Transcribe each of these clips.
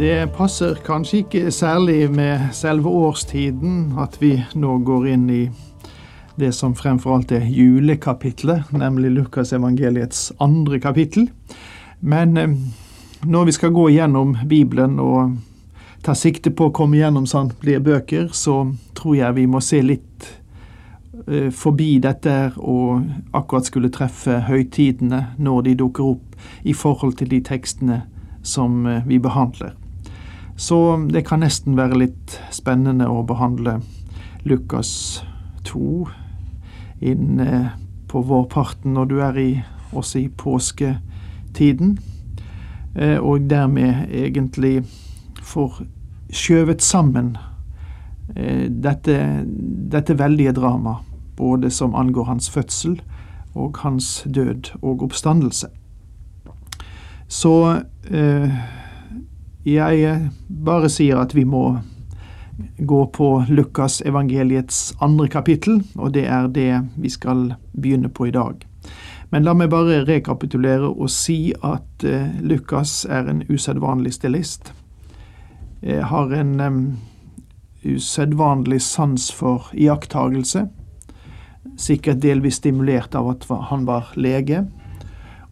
Det passer kanskje ikke særlig med selve årstiden at vi nå går inn i det som fremfor alt er julekapitlet, nemlig Lukasevangeliets andre kapittel. Men eh, når vi skal gå gjennom Bibelen og ta sikte på å komme gjennom samtlige bøker, så tror jeg vi må se litt eh, forbi dette og akkurat skulle treffe høytidene når de dukker opp i forhold til de tekstene som eh, vi behandler. Så det kan nesten være litt spennende å behandle Lukas 2 inn på vårparten når du er i, også i påsketiden, eh, og dermed egentlig får skjøvet sammen eh, dette, dette veldige drama, både som angår hans fødsel og hans død og oppstandelse. Så eh, jeg bare sier at vi må gå på Lukas evangeliets andre kapittel, og det er det vi skal begynne på i dag. Men la meg bare rekapitulere og si at uh, Lukas er en usedvanlig stilist. Jeg har en um, usedvanlig sans for iakttagelse, sikkert delvis stimulert av at han var lege,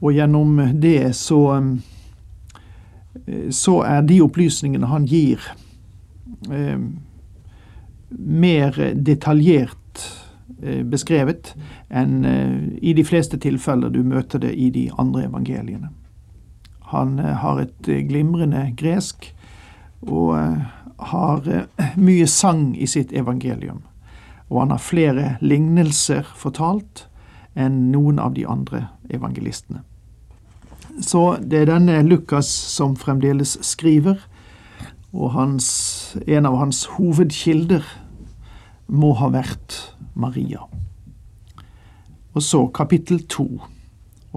og gjennom det så um, så er de opplysningene han gir, eh, mer detaljert eh, beskrevet enn eh, i de fleste tilfeller du møter det i de andre evangeliene. Han eh, har et eh, glimrende gresk og eh, har mye sang i sitt evangelium. Og han har flere lignelser fortalt enn noen av de andre evangelistene. Så det er denne Lukas som fremdeles skriver, og hans, en av hans hovedkilder må ha vært Maria. Og så kapittel to.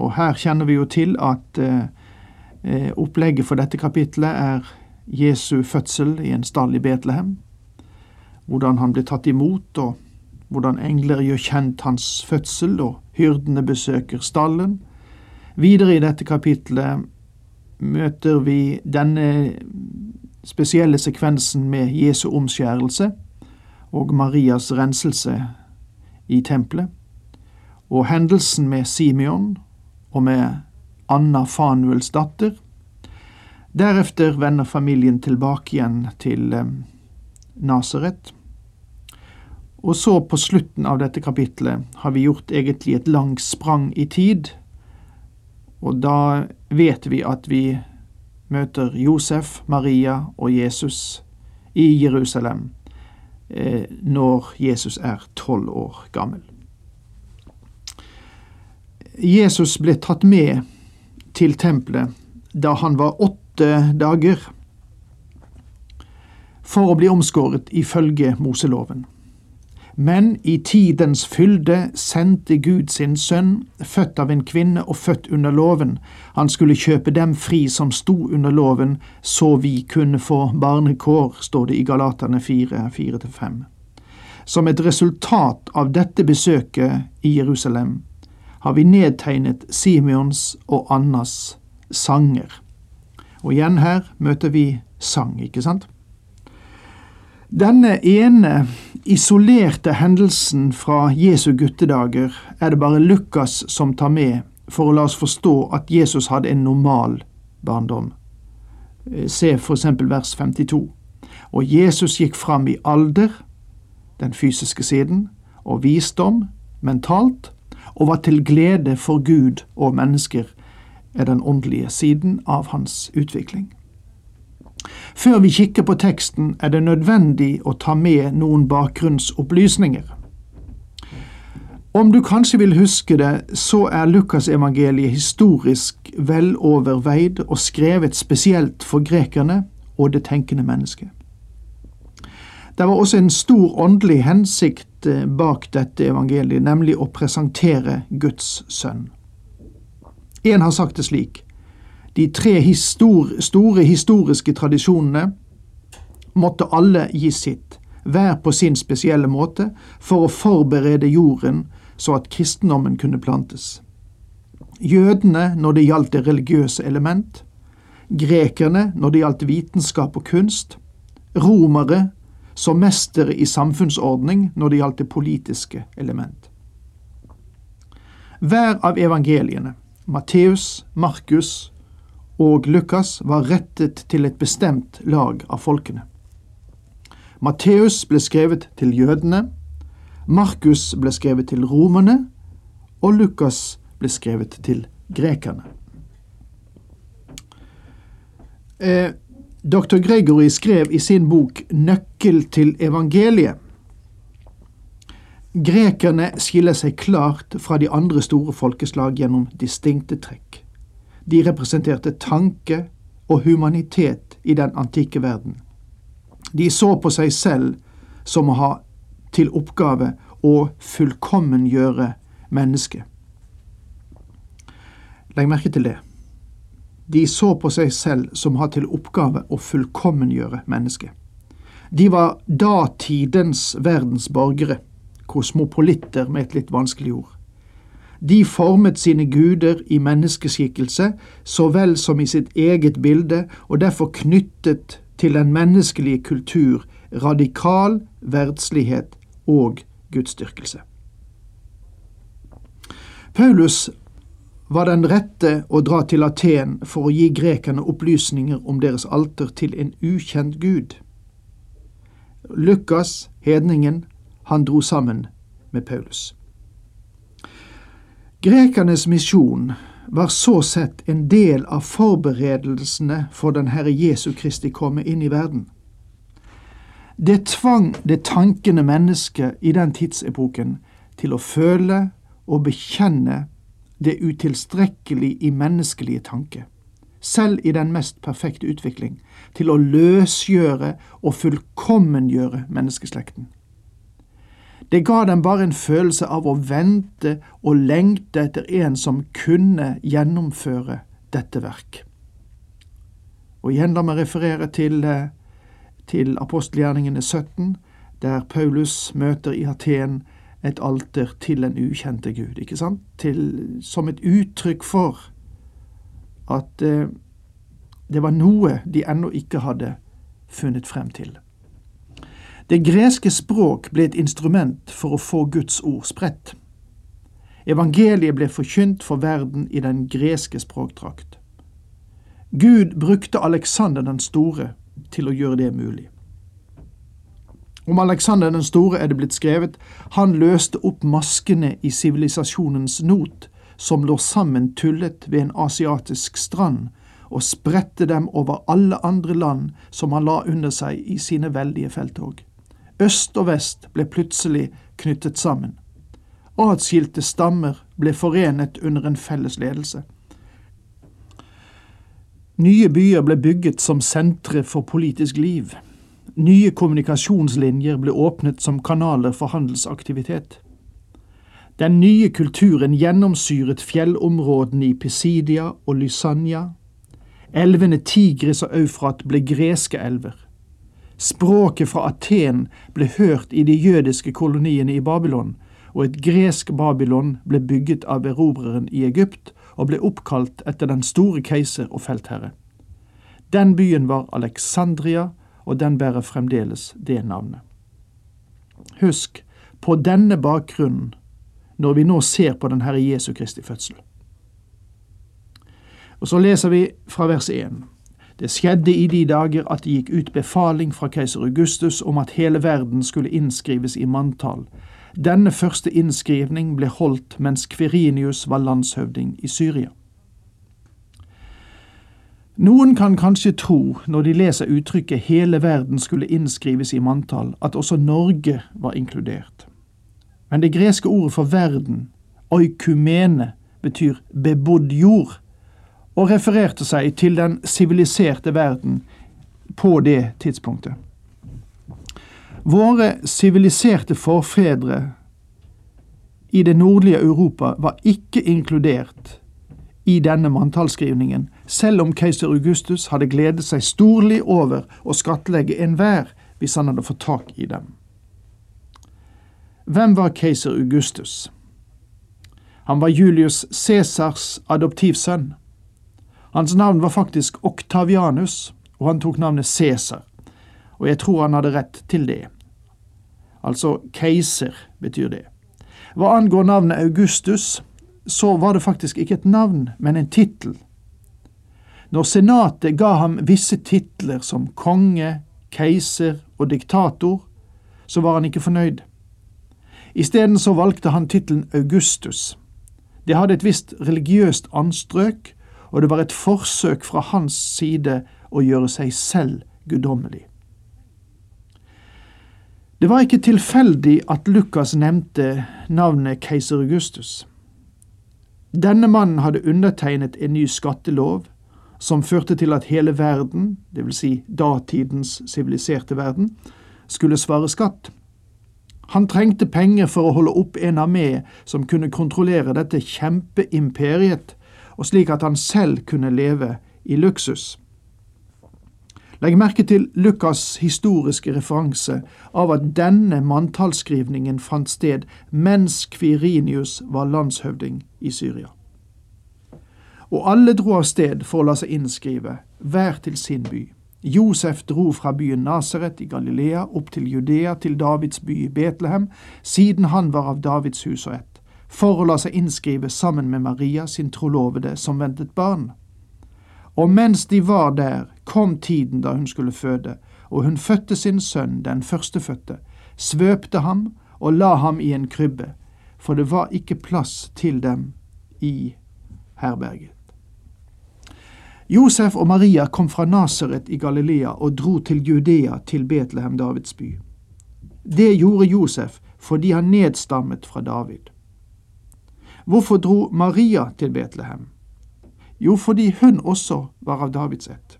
Og her kjenner vi jo til at eh, opplegget for dette kapittelet er Jesu fødsel i en stall i Betlehem. Hvordan han blir tatt imot, og hvordan engler gjør kjent hans fødsel, og hyrdene besøker stallen Videre i dette kapitlet møter vi denne spesielle sekvensen med Jesu omskjærelse og Marias renselse i tempelet, og hendelsen med Simeon og med Anna Fanuels datter. Deretter vender familien tilbake igjen til eh, Nasaret. Og så, på slutten av dette kapitlet, har vi gjort egentlig et langt sprang i tid og da vet vi at vi møter Josef, Maria og Jesus i Jerusalem eh, når Jesus er tolv år gammel. Jesus ble tatt med til tempelet da han var åtte dager, for å bli omskåret ifølge Moseloven. Men i tidens fylde sendte Gud sin sønn, født av en kvinne og født under loven. Han skulle kjøpe dem fri som sto under loven, så vi kunne få barnekår, står det i Galaterne 4, 4-5. Som et resultat av dette besøket i Jerusalem har vi nedtegnet Simeons og Annas sanger. Og igjen her møter vi sang, ikke sant? Denne ene isolerte hendelsen fra Jesu guttedager er det bare Lukas som tar med for å la oss forstå at Jesus hadde en normal barndom. Eh, se eksempel vers 52. Og Jesus gikk fram i alder, den fysiske siden, og visdom, mentalt, og var til glede for Gud og mennesker, er den åndelige siden av hans utvikling. Før vi kikker på teksten, er det nødvendig å ta med noen bakgrunnsopplysninger. Om du kanskje vil huske det, så er Lukasevangeliet historisk veloverveid og skrevet spesielt for grekerne og det tenkende mennesket. Det var også en stor åndelig hensikt eh, bak dette evangeliet, nemlig å presentere Guds sønn. En har sagt det slik de tre histor store historiske tradisjonene måtte alle gi sitt, hver på sin spesielle måte, for å forberede jorden så at kristendommen kunne plantes. Jødene når det gjaldt det religiøse element, grekerne når det gjaldt vitenskap og kunst, romere som mestere i samfunnsordning når det gjaldt det politiske element. Hver av evangeliene, Matteus, Markus og Lukas, var rettet til et bestemt lag av folkene. Matteus ble skrevet til jødene, Markus ble skrevet til romerne, og Lukas ble skrevet til grekerne. Eh, Dr. Gregory skrev i sin bok 'Nøkkel til evangeliet' Grekerne skiller seg klart fra de andre store folkeslag gjennom distinkte trekk. De representerte tanke og humanitet i den antikke verden. De så på seg selv som å ha til oppgave å fullkommengjøre mennesket. Legg merke til det. De så på seg selv som har til oppgave å fullkommengjøre mennesket. De var datidens verdens borgere, kosmopolitter med et litt vanskelig ord. De formet sine guder i menneskeskikkelse så vel som i sitt eget bilde, og derfor knyttet til den menneskelige kultur radikal verdslighet og gudsdyrkelse. Paulus var den rette å dra til Aten for å gi grekerne opplysninger om deres alter til en ukjent gud. Lukas, hedningen, han dro sammen med Paulus. Grekernes misjon var så sett en del av forberedelsene for den Herre Jesu Kristi komme inn i verden. Det tvang det tankende mennesket i den tidsepoken til å føle og bekjenne det utilstrekkelige i menneskelige tanke, selv i den mest perfekte utvikling, til å løsgjøre og fullkommengjøre menneskeslekten. Det ga dem bare en følelse av å vente og lengte etter en som kunne gjennomføre dette verk. Og igjen la meg referere til, eh, til apostelgjerningene 17, der Paulus møter i Aten et alter til en ukjente Gud, ikke sant? Til, som et uttrykk for at eh, det var noe de ennå ikke hadde funnet frem til. Det greske språk ble et instrument for å få Guds ord spredt. Evangeliet ble forkynt for verden i den greske språkdrakt. Gud brukte Aleksander den store til å gjøre det mulig. Om Alexander den store er det blitt skrevet han løste opp maskene i sivilisasjonens not, som lå sammen tullet ved en asiatisk strand, og spredte dem over alle andre land som han la under seg i sine veldige felttog. Øst og vest ble plutselig knyttet sammen. Atskilte stammer ble forenet under en felles ledelse. Nye byer ble bygget som sentre for politisk liv. Nye kommunikasjonslinjer ble åpnet som kanaler for handelsaktivitet. Den nye kulturen gjennomsyret fjellområdene i Pisidia og Lysania. Elvene Tigris og Eufrat ble greske elver. Språket fra Aten ble hørt i de jødiske koloniene i Babylon, og et gresk Babylon ble bygget av erobreren i Egypt og ble oppkalt etter den store keiser og feltherre. Den byen var Alexandria, og den bærer fremdeles det navnet. Husk, på denne bakgrunnen, når vi nå ser på den Herre Jesu Kristi fødsel. Og så leser vi fra vers 1. Det skjedde i de dager at det gikk ut befaling fra keiser Augustus om at hele verden skulle innskrives i manntall. Denne første innskrivning ble holdt mens Kverinius var landshøvding i Syria. Noen kan kanskje tro, når de leser uttrykket 'hele verden skulle innskrives i manntall', at også Norge var inkludert. Men det greske ordet for verden, oikumene, betyr bebodd jord, og refererte seg til den siviliserte verden på det tidspunktet. Våre siviliserte forfedre i det nordlige Europa var ikke inkludert i denne manntallsskrivningen, selv om keiser Augustus hadde gledet seg storlig over å skattlegge enhver hvis han hadde fått tak i dem. Hvem var keiser Augustus? Han var Julius Cæsars adoptivsønn. Hans navn var faktisk Oktavianus, og han tok navnet Cæsar, og jeg tror han hadde rett til det. Altså keiser betyr det. Hva angår navnet Augustus, så var det faktisk ikke et navn, men en tittel. Når senatet ga ham visse titler som konge, keiser og diktator, så var han ikke fornøyd. Isteden så valgte han tittelen Augustus. Det hadde et visst religiøst anstrøk, og det var et forsøk fra hans side å gjøre seg selv guddommelig. Det var ikke tilfeldig at Lukas nevnte navnet keiser Augustus. Denne mannen hadde undertegnet en ny skattelov som førte til at hele verden, dvs. Si datidens siviliserte verden, skulle svare skatt. Han trengte penger for å holde opp en armé som kunne kontrollere dette kjempeimperiet, og slik at han selv kunne leve i luksus. Legg merke til Lukas' historiske referanse av at denne manntallsskrivningen fant sted mens Kvirinius var landshøvding i Syria. Og alle dro av sted for å la seg innskrive, hver til sin by. Josef dro fra byen Nasaret i Galilea opp til Judea, til Davids by i Betlehem, siden han var av Davids hus og ett, for å la seg innskrive sammen med Maria, sin trolovede, som ventet barn. Og mens de var der, kom tiden da hun skulle føde, og hun fødte sin sønn, den førstefødte, svøpte ham og la ham i en krybbe, for det var ikke plass til dem i herberget. Josef og Maria kom fra Nasaret i Galilea og dro til Judea, til Betlehem, Davids by. Det gjorde Josef fordi han nedstammet fra David. Hvorfor dro Maria til Betlehem? Jo, fordi hun også var av Davids ett.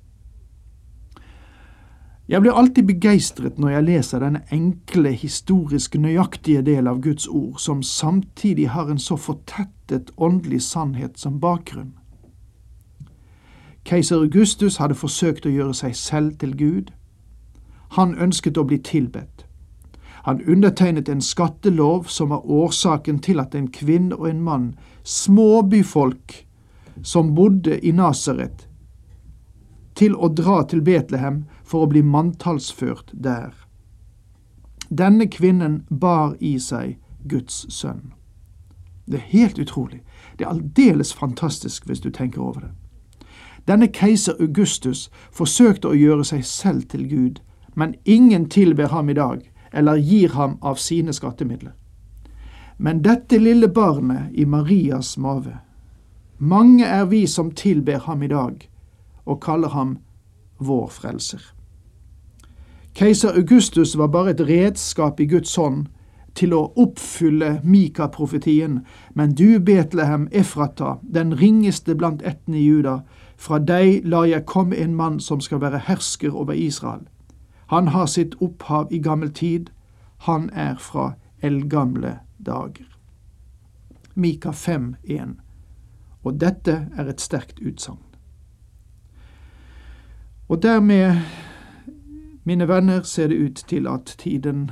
Jeg blir alltid begeistret når jeg leser denne enkle, historisk nøyaktige del av Guds ord, som samtidig har en så fortettet åndelig sannhet som bakgrunn. Keiser Augustus hadde forsøkt å gjøre seg selv til Gud. Han ønsket å bli tilbedt. Han undertegnet en skattelov som var årsaken til at en kvinne og en mann, småbyfolk som bodde i Nasaret, til å dra til Betlehem for å bli manntallsført der. Denne kvinnen bar i seg Guds sønn. Det er helt utrolig. Det er aldeles fantastisk hvis du tenker over det. Denne keiser Augustus forsøkte å gjøre seg selv til Gud, men ingen tilber ham i dag eller gir ham av sine skattemidler. Men dette lille barnet i Marias mave, mange er vi som tilber ham i dag og kaller ham vår frelser. Keiser Augustus var bare et redskap i Guds hånd til å oppfylle Mika-profetien, men du, Betlehem Efrata, den ringeste blant ættene i Juda, fra deg lar jeg komme en mann som skal være hersker over Israel. Han har sitt opphav i gammel tid, han er fra eldgamle dager. Mika 5, 1 og dette er et sterkt utsagn. Og dermed, mine venner, ser det ut til at tiden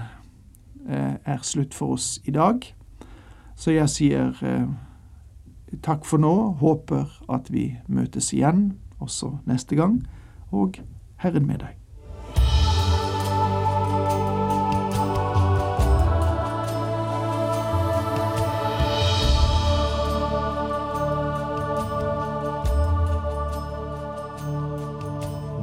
eh, er slutt for oss i dag. Så jeg sier eh, takk for nå, håper at vi møtes igjen også neste gang, og Herren med deg.